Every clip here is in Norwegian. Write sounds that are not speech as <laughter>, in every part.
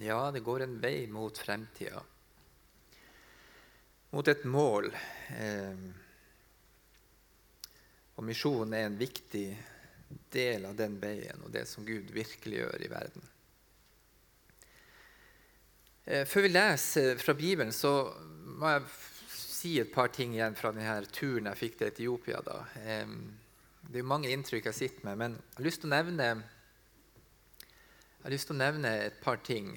Ja, det går en vei mot fremtida. Mot et mål. Eh, og misjonen er en viktig del av den veien og det som Gud virkelig gjør i verden. Eh, før vi leser fra Bibelen, så må jeg si et par ting igjen fra denne turen jeg fikk til Etiopia. Da. Eh, det er mange inntrykk jeg sitter med, men jeg har lyst til å nevne jeg har lyst til å nevne et par ting.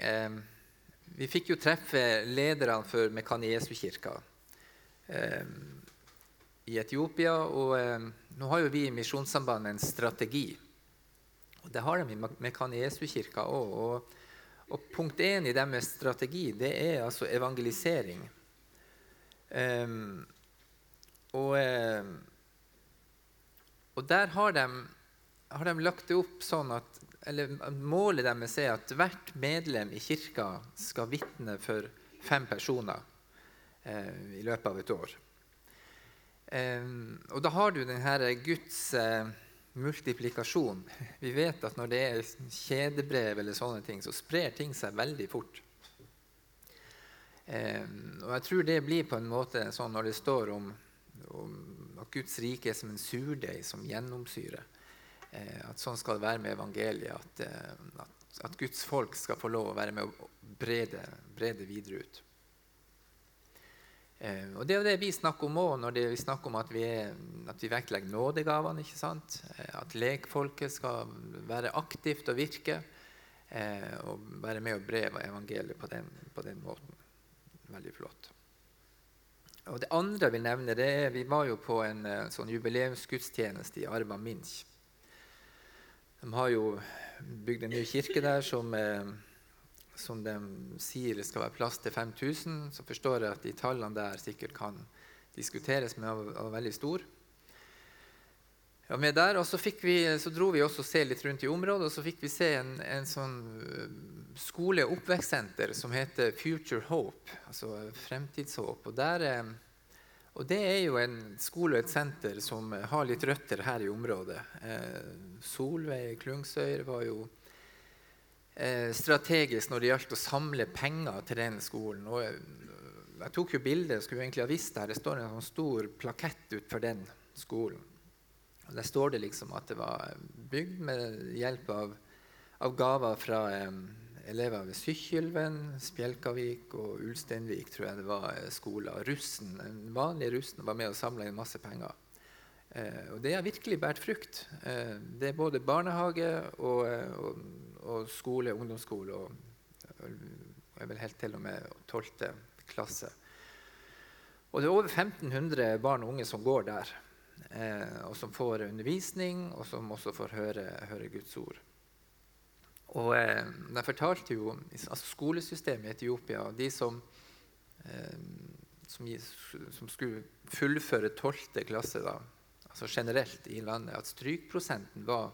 Vi fikk jo treffe lederne for Mekaniesu-kirka i Etiopia. Og nå har jo vi i Misjonssambandet en strategi. Og det har de i Mekaniesu-kirka òg. Og, og, punkt én i deres strategi det er altså evangelisering. og, og der har de, har de lagt det opp sånn at eller Målet deres er at hvert medlem i kirka skal vitne for fem personer eh, i løpet av et år. Eh, og da har du denne Guds eh, multiplikasjon. Vi vet at når det er kjedebrev, eller sånne ting, så sprer ting seg veldig fort. Eh, og jeg tror det blir på en måte sånn når det står om, om at Guds rike er som en surdeig som gjennomsyrer. Eh, at sånn skal det være med evangeliet. At, eh, at, at, Guds folk skal få lov å være med å brede, videre ut. Eh, og Det er det vi snakker om òg når vi snakker om at vi, er, at vi vektlegger nådegavene. ikke sant? At lekfolket skal være aktivt og virke. og være med å bre evangeliet på den, på den måten. Veldig flott. Og Det andre jeg vil nevne, det er vi var jo på en sånn jubileumsgudstjeneste i Arba Minch. De har jo bygd en ny kirke der som, eh, som de sier skal være plass til 5000. Så forstår jeg at de tallene der sikkert kan diskuteres, men var, veldig stor. Ja, med der, og så, vi, så, dro vi også se litt rundt i området, og så fikk vi se en, en sånn eh, skole- og oppvekstsenter som heter Future Hope, altså Fremtidshåp. Og der, eh, og det er jo en skole og et senter som har litt røtter her i området. Eh, Solveig Klungsøyr var jo eh, strategisk når det gjaldt å samle penger til den skolen. Og jeg, jeg tok jo bilde, skulle egentlig ha visst det. Det står en sånn stor plakett utenfor den skolen. Og Der står det liksom at det var bygd med hjelp av, av gaver fra eh, elever ved Sykkylven, Spjelkavik og Ulsteinvik tror jeg det var eh, skoler. Russen, Den vanlige russen var med og samla inn masse penger. Eh, og det har virkelig båret frukt. Eh, det er både barnehage og, eh, og, og skole, ungdomsskole og, og vel helt til og med 12. klasse. Og det er over 1500 barn og unge som går der, eh, og som får undervisning, og som også får høre, høre Guds ord. Og eh, De fortalte jo altså skolesystemet i Etiopia og de som, eh, som, som, skulle fullføre 12. klasse da, altså generelt i landet, at strykprosenten var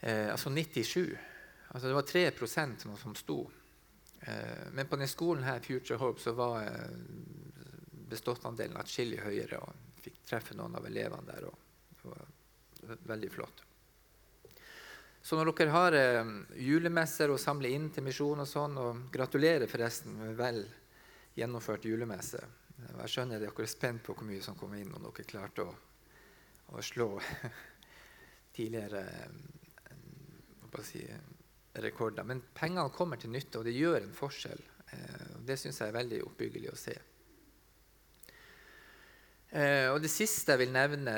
eh, altså 97. Altså det var 3 som, som sto. Eh, men på denne skolen her, Future Hope, så var eh, beståttandelen atskillig høyere. og Fikk treffe noen av elevene der. og det var Veldig flott. Så når dere har eh, julemesser og samler inn til misjon og sånn, og gratulerer forresten med vel gjennomført julemesse. Jeg skjønner dere er spent på hvor mye som kommer inn, om dere klarte å, å slå <laughs> tidligere eh, si, rekorder. Men pengene kommer til nytte, og det gjør en forskjell. Eh, det syns jeg er veldig oppbyggelig å se. Eh, og det siste jeg vil nevne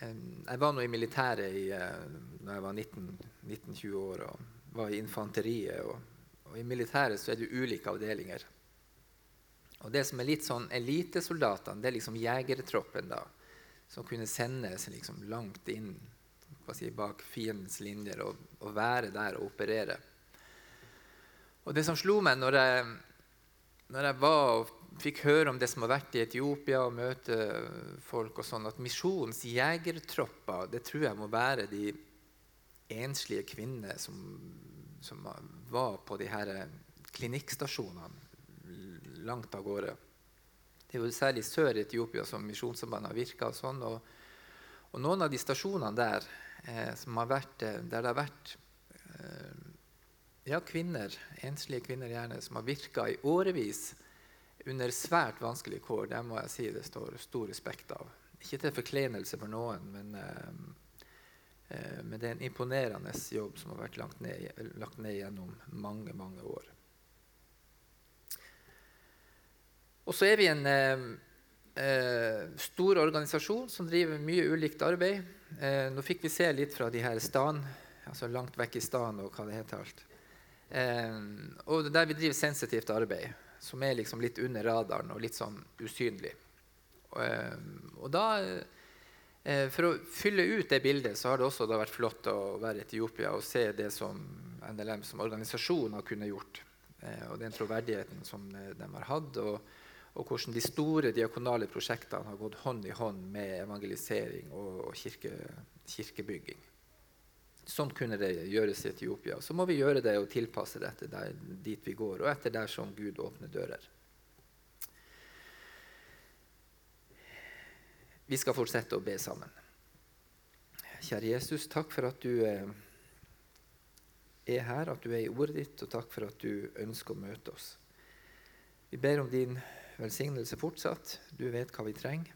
jeg var nå i militæret i, da jeg var 19-20 år og var i infanteriet. Og, og, I militæret så er det ulike avdelinger. Og Det som er litt sånn elitesoldatene, det er liksom jegertroppen da, som kunne sendes liksom langt inn si, bak fiendens linjer og, og, være der og operere. Og Det som slo meg når jeg, når jeg var og fikk høre om det som har vært i Etiopia, og møte folk og sånn, at misjonens jegertropper det tror jeg må være de enslige kvinnene som, som var på de her klinikkstasjonene langt av gårde. Det er jo særlig sør i Etiopia som Misjonssambandet har virka. Og, sånn, og, og, noen av de stasjonene der, eh, vært, eh, der det har vært eh, ja, kvinner, enslige kvinner gjerne, som har virka i årevis under svært vanskelige kår, det må jeg si det står stor respekt av. Ikke til forkleinelse for noen, men, eh, men det er en imponerende jobb som har vært lagt ned, lagt ned gjennom mange, mange år. Og så er vi en eh, eh, stor organisasjon som driver mye ulikt arbeid. Eh, nå fikk vi se litt fra de her stan, altså langt vekk i stan og hva det heter alt. Eh, og der vi driver sensitivt arbeid, som er liksom litt under radaren og litt sånn usynlig. Og, eh, og da, eh, For å fylle ut det bildet så har det også vært flott å være i Etiopia og se det som NLM som organisasjon har kunnet gjort. Eh, og den troverdigheten som de har hatt. og og hvordan de store diakonale prosjektene har gått hånd i hånd med evangelisering og, kirke, kirkebygging. Sånn kunne det gjøres i Etiopia. Så må vi gjøre det og tilpasse dette der, dit vi går, og etter der som Gud åpner dører. Vi skal fortsette å be sammen. Kjære Jesus, takk for at du eh, er her, at du er i ordet ditt, og takk for at du ønsker å møte oss. Vi ber om din velsignelse fortsatt. Du vet hva vi trenger.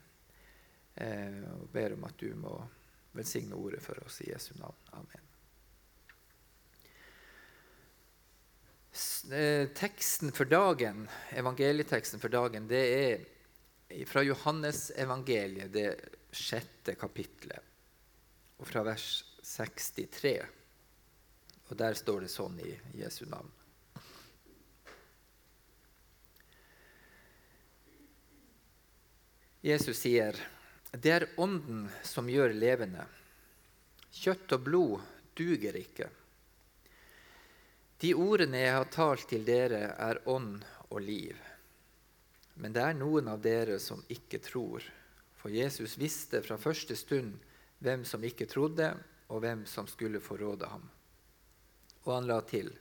Eh, og ber om at du må velsigne ordet for oss i Jesu navn. Amen. Eh, teksten for dagen, evangelieteksten for dagen, det er fra Johannes-evangeliet, det sjette kapitlet, og fra vers 63. Og der står det sånn i Jesu navn. Jesus sier, 'Det er Ånden som gjør levende. Kjøtt og blod duger ikke.' De ordene jeg har talt til dere, er ånd og liv. Men det er noen av dere som ikke tror. For Jesus visste fra første stund hvem som ikke trodde, og hvem som skulle forråde ham. Og han la til.: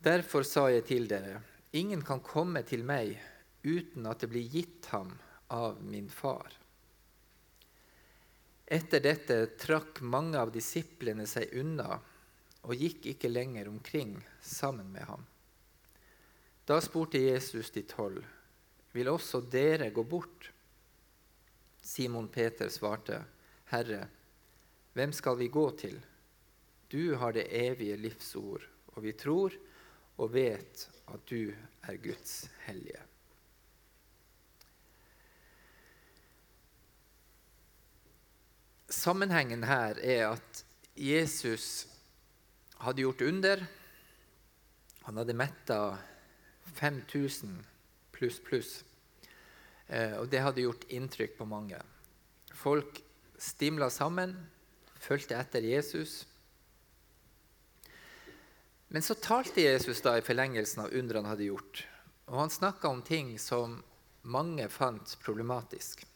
Derfor sa jeg til dere, ingen kan komme til meg uten at det blir gitt ham av min far. Etter dette trakk mange av disiplene seg unna og gikk ikke lenger omkring sammen med ham. Da spurte Jesus de tolv, vil også dere gå bort? Simon Peter svarte, Herre, hvem skal vi gå til? Du har det evige livsord, og vi tror og vet at du er Guds hellige. Sammenhengen her er at Jesus hadde gjort under. Han hadde metta 5000 pluss, pluss. Eh, og det hadde gjort inntrykk på mange. Folk stimla sammen, fulgte etter Jesus. Men så talte Jesus da i forlengelsen av undrene han hadde gjort. Og han snakka om ting som mange fant problematisk.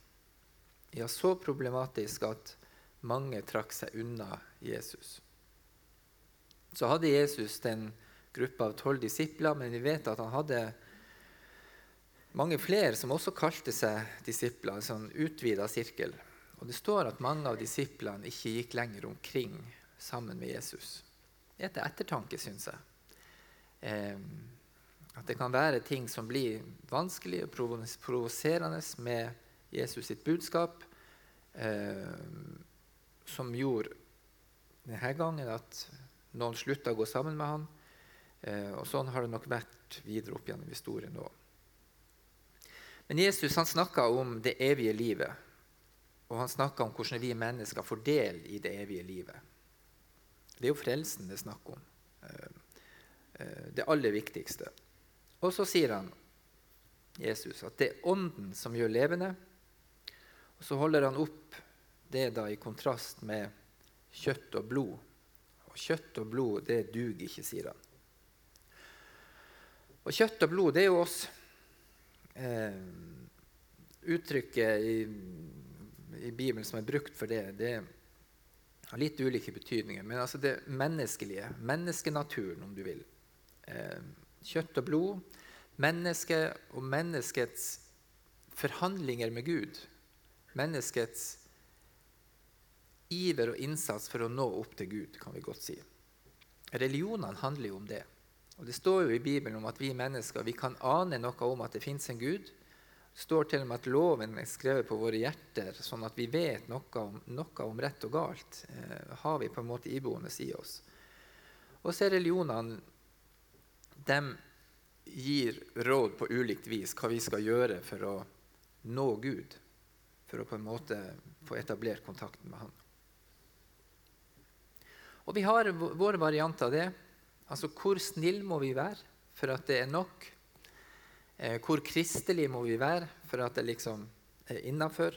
Ja, så problematisk at mange trakk seg unna Jesus. Så hadde Jesus den gruppa av tolv disipler, men vi vet at han hadde mange flere som også kalte seg disipler, en sånn utvida sirkel. Og det står at mange av disiplene ikke gikk lenger omkring sammen med Jesus. Det er til ettertanke, syns jeg. Eh, at det kan være ting som blir vanskelig og provoserende med Jesus sitt budskap. Eh, som gjorde denne gangen at noen slutta å gå sammen med han. Eh, og sånn har det nok vært videre opp gjennom historien òg. Men Jesus han snakka om det evige livet. Og han snakka om hvordan vi mennesker får del i det evige livet. Det er jo frelsen det er snakk om. Eh, eh, det aller viktigste. Og så sier han, Jesus, at det er Ånden som gjør levende. Og så holder han opp det er da i kontrast med kjøtt og blod. Og kjøtt og blod, det duger ikke, sier han. Og kjøtt og blod, det er jo oss. Eh, uttrykket i, i, Bibelen som er brukt for det, det har litt ulike betydninger. Men altså det menneskelige, menneskenaturen, om du vil. Eh, kjøtt og blod, mennesket og menneskets forhandlinger med Gud. Menneskets iver og innsats for å nå opp til Gud, kan vi godt si. religionene handler jo om det. Og Det står jo i Bibelen om at vi mennesker vi kan ane noe om at det fins en Gud. Det står til og med at loven er skrevet på våre hjerter, sånn at vi vet noe om, noe om rett og galt. Eh, har vi på en måte iboende i oss. Og så er religionene De gir råd på ulikt vis hva vi skal gjøre for å nå Gud. For å på en måte få etablert kontakten med Han. Og vi har våre varianter av det. Altså hvor snill må vi være for at det er nok? Eh, hvor kristelig må vi være for at det liksom er innafor?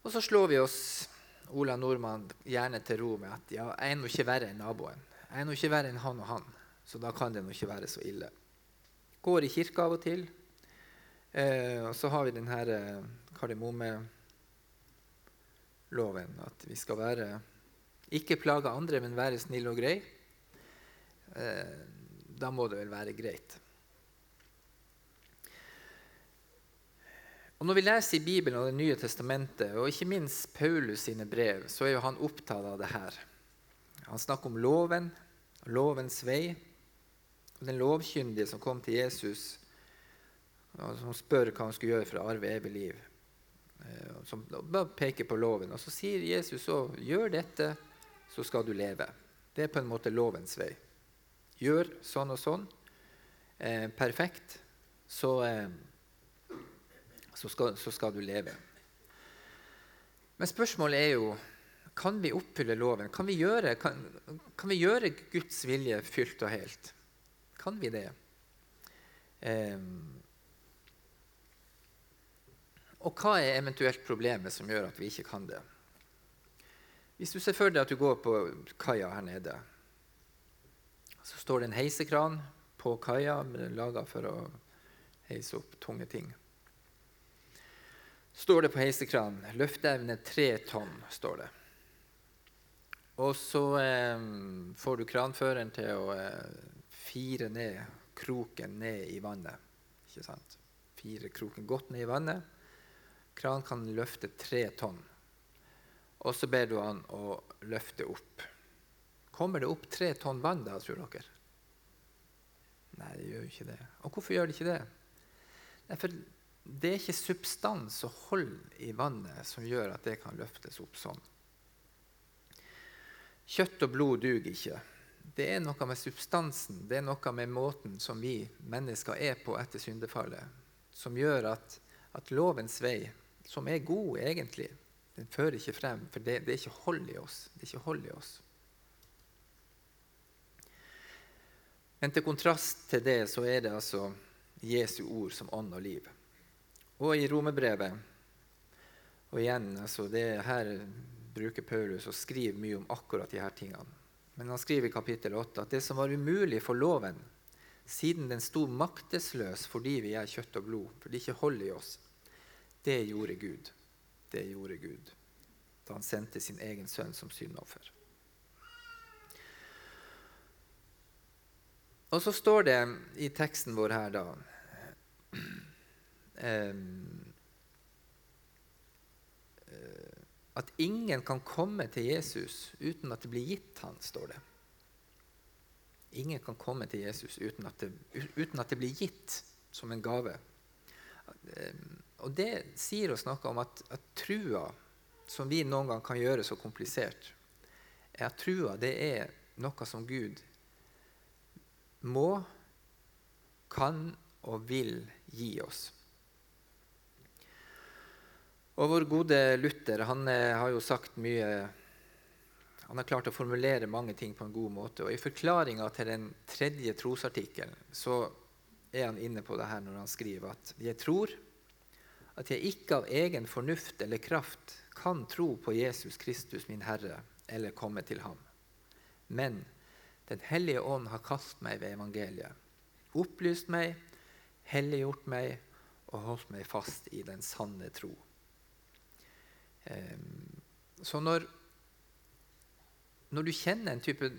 Og så slår vi oss Ola Nordmann gjerne til ro med at ja, jeg er nå ikke verre enn naboen. Jeg er nå ikke verre enn han og han, så da kan det nå ikke være så ille. Går i kirka av og til. Eh, og så har vi denne eh, kardemommeloven, at vi skal være ikke plage andre, men være snill og grei. Eh, da må det vel være greit. Og Når vi leser i Bibelen og Det nye testamentet, og ikke minst Paulus sine brev, så er jo han opptatt av det her. Han snakker om loven, lovens vei. Og Den lovkyndige som kom til Jesus, og som spør hva han skulle gjøre for å arve evig liv. Eh, som peker på loven. Og så sier Jesus så gjør dette, så skal du leve. Det er på en måte lovens vei. Gjør sånn og sånn. Eh, perfekt. Så eh, så skal, så skal, du leve. Men spørsmålet er jo kan vi oppfylle loven. Kan vi gjøre, kan, kan vi gjøre Guds vilje fylt og helt? Kan vi det? Eh, og hva er eventuelt problemet som gjør at vi ikke kan det? Hvis du ser for deg at du går på kaia her nede, så står det en heisekran på kaia laga for å heise opp tunge ting står det på heisekranen. Løfteevne tre tonn, står det. Og så eh, får du kranføreren til å eh, fire ned kroken ned i vannet. Ikke sant? Fire kroken godt ned i vannet. Kranen kan løfte tre tonn. Og så ber du han å løfte opp. Kommer det opp tre tonn vann da, tror dere? Nei, det gjør jo ikke det. Og hvorfor gjør det ikke det? Nei, for det er ikke substans og hold i vannet som gjør at det kan løftes opp sånn. Kjøtt og blod duger ikke. Det er noe med substansen, det er noe med måten som vi mennesker er på etter syndefallet, som gjør at, at lovens vei, som er god egentlig, den fører ikke frem, for det, det, er ikke hold i oss. Det er ikke hold i oss. Men til kontrast til det så er det altså Jesu ord som ånd og liv. Og i romerbrevet Og igjen, altså det her bruker Paulus å skrive mye om akkurat de her tingene. Men han skriver i kapittel 8 at det som var umulig for loven, siden den sto maktesløs fordi vi er kjøtt og blod, for det ikke holder i oss, det gjorde Gud. Det gjorde Gud da han sendte sin egen sønn som syndoffer. Og så står det i teksten vår her da Eh, at ingen kan komme til Jesus uten at det blir gitt han, står det. Ingen kan komme til Jesus uten at det, uten at det blir gitt som en gave. Og det sier oss noe om at, at trua, som vi noen gang kan gjøre så komplisert, er at trua det er noe som Gud må, kan og vil gi oss. Og vår gode Luther han eh, har jo sagt mye Han har klart å formulere mange ting på en god måte. Og I forklaringa til den tredje trosartikkelen så er han inne på det her når han skriver at jeg tror at jeg ikke av egen fornuft eller kraft kan tro på Jesus Kristus, min Herre, eller komme til ham. Men Den hellige ånd har kalt meg ved evangeliet, opplyst meg, helliggjort meg og holdt meg fast i den sanne tro. Ehm, så når, når du kjenner en type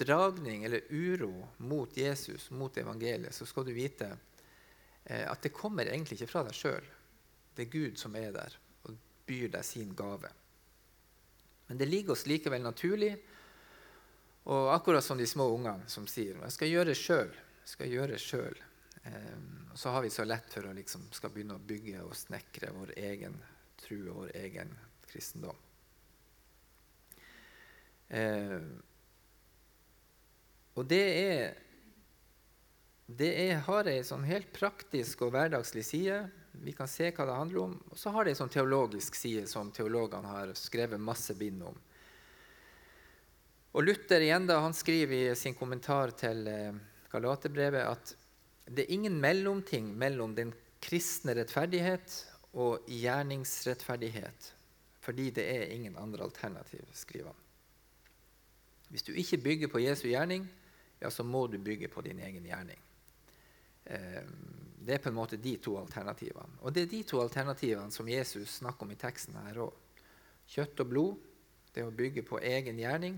dragning eller uro mot Jesus, mot evangeliet, så skal du vite eh, at det kommer egentlig ikke fra deg sjøl. Det er Gud som er der og byr deg sin gave. Men det ligger oss likevel naturlig Og akkurat som de små ungene som sier 'Jeg skal gjøre det sjøl'. skal gjøre selv. Eh, og så har vi så lett for å liksom skal begynne å bygge og snekre vår egen tro og vår egen kristendom. Eh, og det er det er, har ei sånn helt praktisk og hverdagslig side. Vi kan se hva det handler om. Og så har det en sånn teologisk side som teologene har skrevet masse bind om. Og Luther igjen da, han skriver i sin kommentar til eh, Galaterbrevet at det er ingen mellomting mellom den kristne rettferdighet og gjerningsrettferdighet. Fordi det er ingen andre alternativ, skriver han. Hvis du ikke bygger på Jesu gjerning, ja, så må du bygge på din egen gjerning. Eh, det er på en måte de to alternativene. Og det er de to alternativene som Jesus snakker om i teksten her òg. Kjøtt og blod, det å bygge på egen gjerning,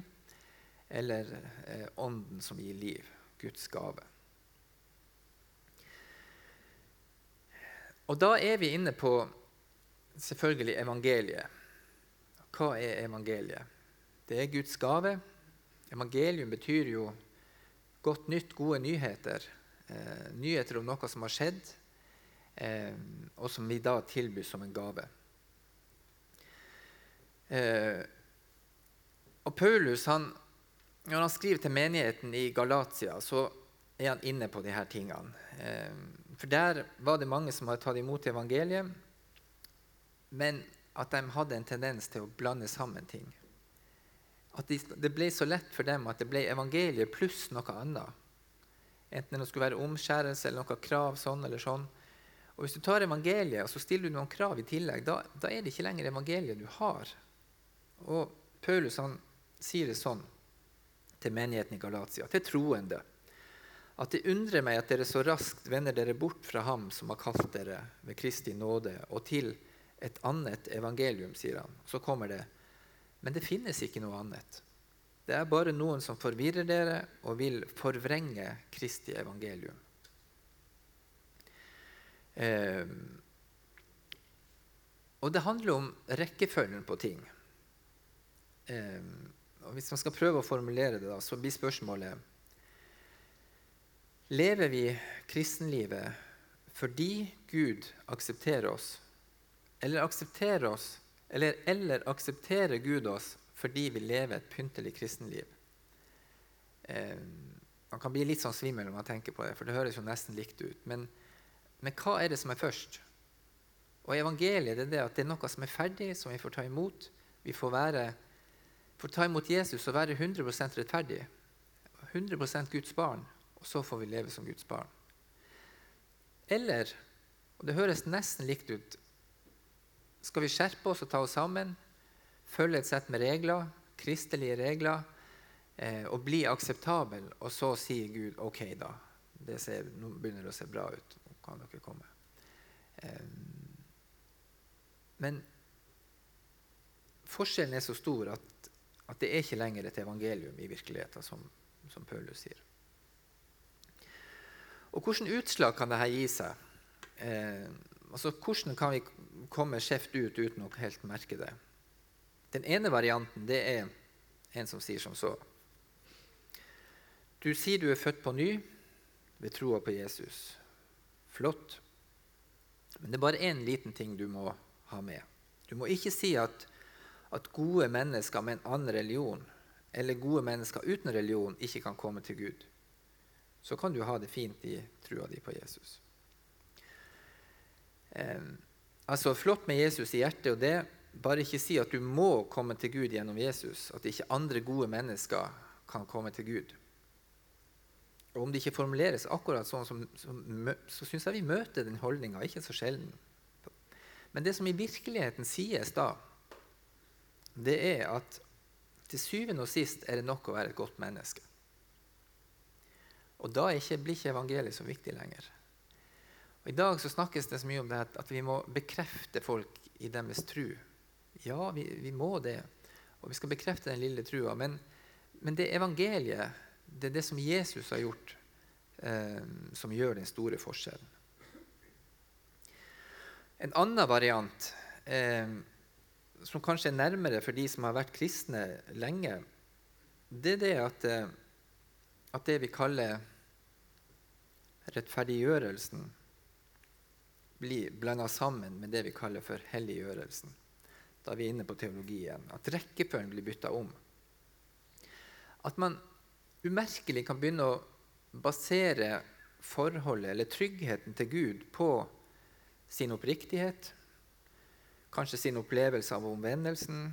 eller eh, ånden som gir liv, Guds gave. Og da er vi inne på selvfølgelig evangeliet. Hva er evangeliet? Det er Guds gave. Evangelium betyr jo godt nytt, gode nyheter eh, nyheter om noe som har skjedd, eh, og som vi da tilbyr som en gave. Eh, og Paulus, han, Når han skriver til menigheten i Galatia, så er han inne på disse tingene. Eh, for der var det mange som hadde tatt imot evangeliet, men at de hadde en tendens til å blande sammen ting. At de, det ble så lett for dem at det ble evangeliet pluss noe annet. Enten det skulle være omskjærelse eller noen krav sånn eller sånn. Og Hvis du tar evangeliet og så stiller du noen krav i tillegg, da, da er det ikke lenger evangeliet du har. Og Paulus han sier det sånn til menigheten i Galatia, til troende, at det undrer meg at dere så raskt vender dere bort fra ham som har kalt dere ved Kristi nåde, og til et annet evangelium, sier han. Så kommer det. Men det finnes ikke noe annet. Det er bare noen som forvirrer dere og vil forvrenge Kristi evangelium. Eh, og det handler om rekkefølgen på ting. Eh, og hvis man skal prøve å formulere det, da, så blir spørsmålet Lever vi kristenlivet fordi Gud aksepterer oss, eller aksepterer oss, eller, eller aksepterer Gud oss fordi vi lever et pyntelig kristenliv. Eh, man kan bli litt sånn svimmel når man tenker på det, for det høres jo nesten likt ut. Men, men hva er det som er først? Og evangeliet er det at det er noe som er ferdig, som vi får ta imot. Vi får, være, får ta imot Jesus og være 100% rettferdig. 100% Guds barn. Og så får vi leve som Guds barn. Eller, og det høres nesten likt ut, skal vi skjerpe oss og ta oss sammen? Følge et sett med regler, kristelige regler, eh, og bli akseptabel. Og så sier Gud OK, da. Det ser, nå begynner det å se bra ut. Nå kan dere komme. Eh, men forskjellen er så stor at, at, det er ikke lenger et evangelium i virkeligheten, som, som Paulus sier. Og hvilke utslag kan dette gi seg? Eh, altså, hvordan kan vi komme skjevt ut uten å helt merke det? Den ene varianten det er en som sier som så Du sier du er født på ny ved troa på Jesus. Flott. Men det er bare én liten ting du må ha med. Du må ikke si at, at gode mennesker med en annen religion eller gode mennesker uten religion ikke kan komme til Gud. Så kan du ha det fint i trua di på Jesus. Eh, altså Flott med Jesus i hjertet, og det bare ikke si at du må komme til Gud gjennom Jesus, at ikke andre gode mennesker kan komme til Gud. Og Om det ikke formuleres akkurat sånn, så, så, så syns jeg vi møter den holdninga ikke så sjelden. Men det som i virkeligheten sies da, det er at til syvende og sist er det nok å være et godt menneske. Og da ikke, blir ikke evangeliet så viktig lenger. Og I dag så snakkes det så mye om det at vi må bekrefte folk i deres tro. Ja, vi, vi, må det. Og vi skal bekrefte den lille trua. Men, men det evangeliet, det er det som Jesus har gjort, eh, som gjør den store forskjellen. En annen variant, eh, som kanskje er nærmere for de som har vært kristne lenge, det er det at, eh, at det vi kaller rettferdiggjørelsen, blir blanda sammen med det vi kaller for helliggjørelsen. Da vi er inne på teologien. At rekkefølgen blir bytta om. At man umerkelig kan begynne å basere forholdet eller tryggheten til Gud på sin oppriktighet, kanskje sin opplevelse av omvendelsen,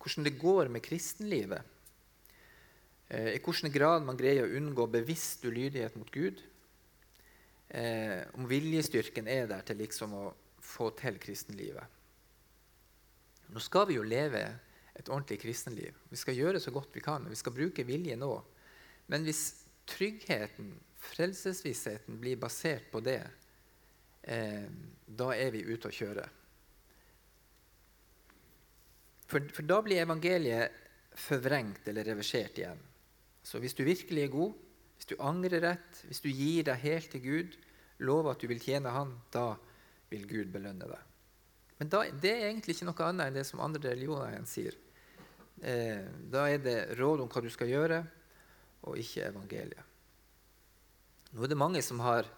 hvordan det går med kristenlivet, eh, i hvilken grad man greier å unngå bevisst ulydighet mot Gud, eh, om viljestyrken er der til liksom å få til kristenlivet. Nå skal vi jo leve et ordentlig kristenliv. Vi skal gjøre så godt vi kan. Vi skal bruke vilje nå. Men hvis tryggheten, frelsesvissheten, blir basert på det, eh, da er vi ute å kjøre. For, for, da blir evangeliet forvrengt eller reversert igjen. Så hvis du virkelig er god, hvis du angrer rett, hvis du gir deg helt til Gud, lover at du vil tjene Han, da vil Gud belønne deg. Men da, det er egentlig ikke noe annet enn det som andre religioner igjen sier. Eh, da er det råd om hva du skal gjøre, og ikke evangeliet. Nå er det mange som har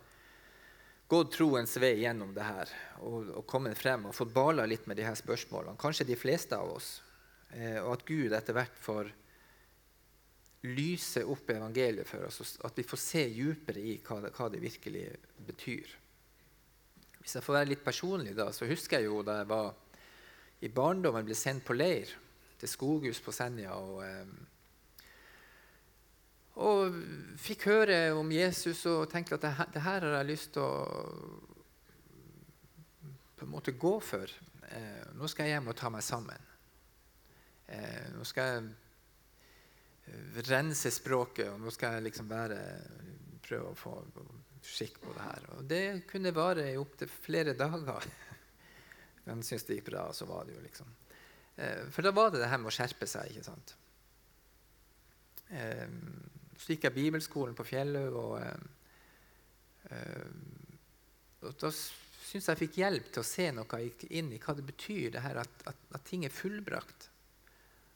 gått troens vei gjennom det her og, og kommet frem og fått bala litt med de her spørsmålene. Kanskje de fleste av oss. Eh, og at Gud etter hvert får lyse opp evangeliet for oss, at vi får se djupere i hva det, hva det, virkelig betyr. Hvis jeg får være litt personlig, da, så husker jeg jo da jeg var i barndommen ble sendt på leir til Skoghus på Senja. og... Eh, og fikk høre om Jesus og tenkte at det her, det her har jeg lyst til å på en måte gå for. Eh, nå skal jeg hjem og ta meg sammen. Eh, nå skal jeg eh, rense språket, og nå skal jeg liksom være, prøve å få skikk på det her. Og det kunne vare i opptil flere dager. <laughs> Men syntes det gikk bra, og så var det jo liksom eh, For da var det det her med å skjerpe seg. ikke sant? Eh, så gikk jeg bibelskolen på Fjellhaug. Og, øh, og da syns jeg fikk hjelp til å se noe inn i hva det betyr det her at, at, at ting er fullbrakt.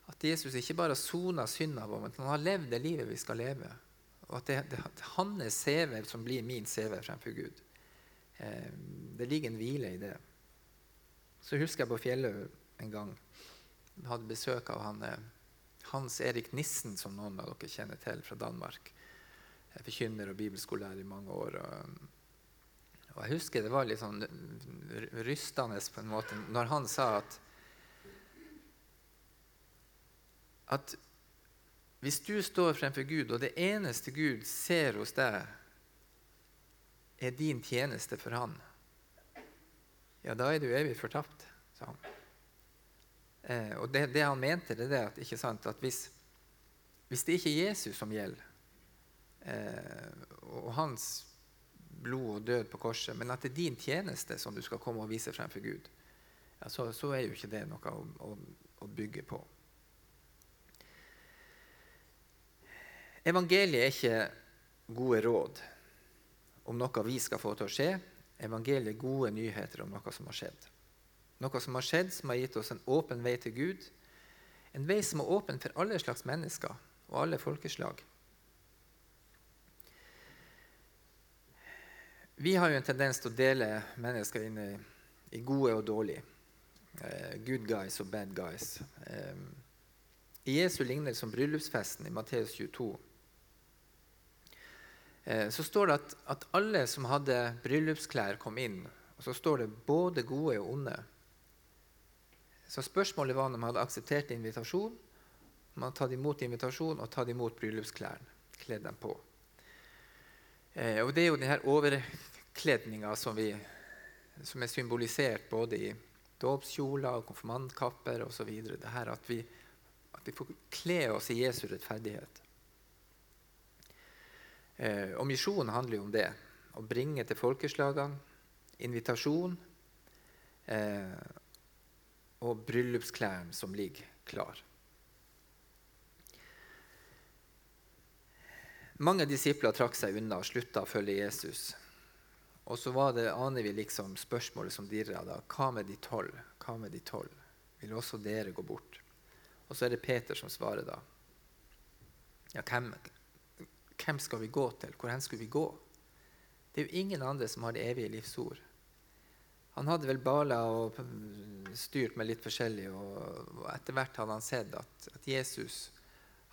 At Jesus ikke bare har sona synda vår, men han har levd det livet vi skal leve. Og at det, det, er hans CV som blir min CV fremfor Gud. Eh, det ligger en hvile i det. Så husker jeg på Fjellhaug en gang jeg hadde besøk av han eh, hans Erik Nissen, som noen av dere kjenner til fra Danmark. Jeg forkynner og bibelskolelærer i mange år. Og, og, jeg husker det var litt sånn rystende på en måte når han sa at at hvis du står fremfor Gud, og det eneste Gud ser hos deg, er din tjeneste for Han, ja, da er du evig fortapt, sa han. Eh, og det, det, han mente, det er at, sant, at hvis, hvis, det ikke er Jesus som gjelder, eh, og hans blod og død på korset, men at det er din tjeneste som du skal komme og vise fremfor Gud, ja, så, så, er jo ikke det noe å, å, å bygge på. Evangeliet er ikke gode råd om noe vi skal få til å skje. Evangeliet er gode nyheter om noe som har skjedd. Noe som har skjedd, som har gitt oss en åpen vei til Gud. En vei som er åpen for alle slags mennesker og alle folkeslag. Vi har jo en tendens til å dele mennesker inn i, i gode og dårlige. Uh, good guys og bad guys. Um, I Jesu lignelse om bryllupsfesten i Matteus 22 uh, så står det at, at alle som hadde bryllupsklær, kom inn. Og så står det både gode og onde. Så spørsmålet var om de hadde akseptert invitasjon, om de hadde tatt imot invitasjon og tatt imot bryllupsklærne. Kledd dem på. Eh, og Det er jo denne overkledninga som, som er symbolisert både i dåpskjoler konfirmantkapper osv. At, vi, at vi får kle oss i Jesu rettferdighet. Eh, og Misjonen handler jo om det. Å bringe til folkeslagene invitasjon. Eh, og bryllupsklærne som ligger klar. Mange disipler trakk seg unna og slutta å følge Jesus. Og så var det, aner vi liksom spørsmålet som dirra da. Hva med de tolv? Hva med de tolv? Vil også dere gå bort? Og så er det Peter som svarer da. ja, hvem, hvem skal vi gå til? Hvor hen skulle vi gå? Det er jo ingen andre som har det evige livsord. Han hadde vel bala og styrt med litt forskjellig, og etter hvert hadde han sett at, at Jesus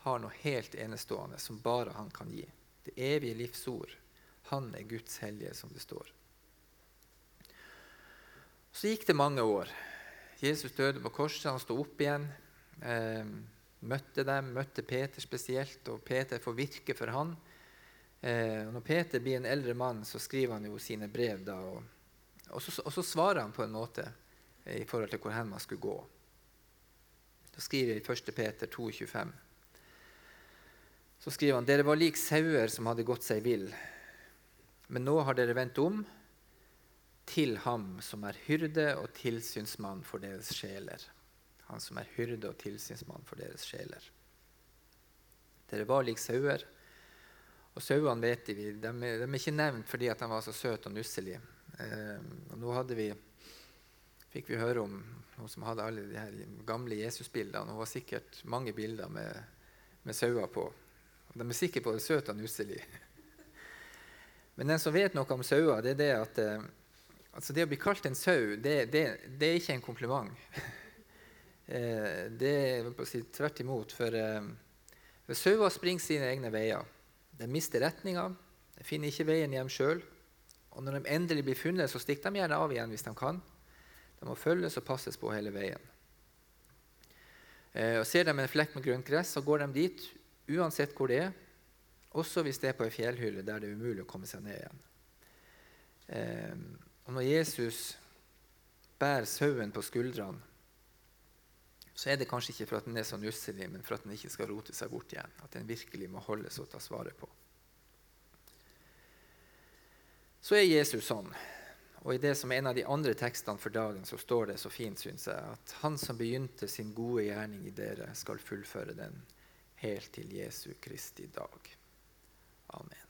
har noe helt enestående som bare han kan gi. Det evige livsord. Han er Guds hellige, som det står. Så gikk det mange år. Jesus døde på korset, han sto opp igjen. Eh, møtte dem, møtte Peter spesielt, og Peter får virke for han. Eh, når Peter blir en eldre mann, så skriver han jo sine brev da. og og så, og så, svarer han på en måte i forhold til hvor hen man skulle gå. Da skriver i 1. Peter 2,25 så skriver han dere var lik sauer som hadde gått seg vill. Men nå har dere vendt om til ham som er hyrde og tilsynsmann for deres sjeler. Han som er hyrde og tilsynsmann for deres sjeler. Dere var lik sauer. Og sauene vet vi, de, de er ikke nevnt fordi de var så søte og nusselige. Eh, og nå vi, fikk vi høre om noen som hadde alle de her gamle Jesusbildene. Hun var sikkert mange bilder med, med sauer på. Og de er sikre på det søte og nusselige. <laughs> Men den som vet noe om sauer, det er det at eh, altså det å bli kalt en sau, det, det, det er ikke en kompliment. <laughs> eh, det er si, tvert imot. For eh, sauer springer sine egne veier. De mister retninga, de finner ikke veien hjem sjøl. Og når de endelig blir funnet, så stikker de gjerne av igjen hvis de kan. De må følges og passes på hele veien. Eh, og Ser de en flekk med grønt gress, så går de dit uansett hvor det er. Også hvis det er på ei fjellhylle der det er umulig å komme seg ned igjen. Eh, og når Jesus bærer sauen på skuldrene, så er det kanskje ikke for at den er så nusselig, men for at den ikke skal rote seg bort igjen. At den virkelig må holdes og tas vare på så er Jesus sånn. Og i det som er en av de andre tekstene for dagen, så står det så fint, syns jeg, at han som begynte sin gode gjerning i dere, skal fullføre den helt til Jesu Kristi dag. Amen.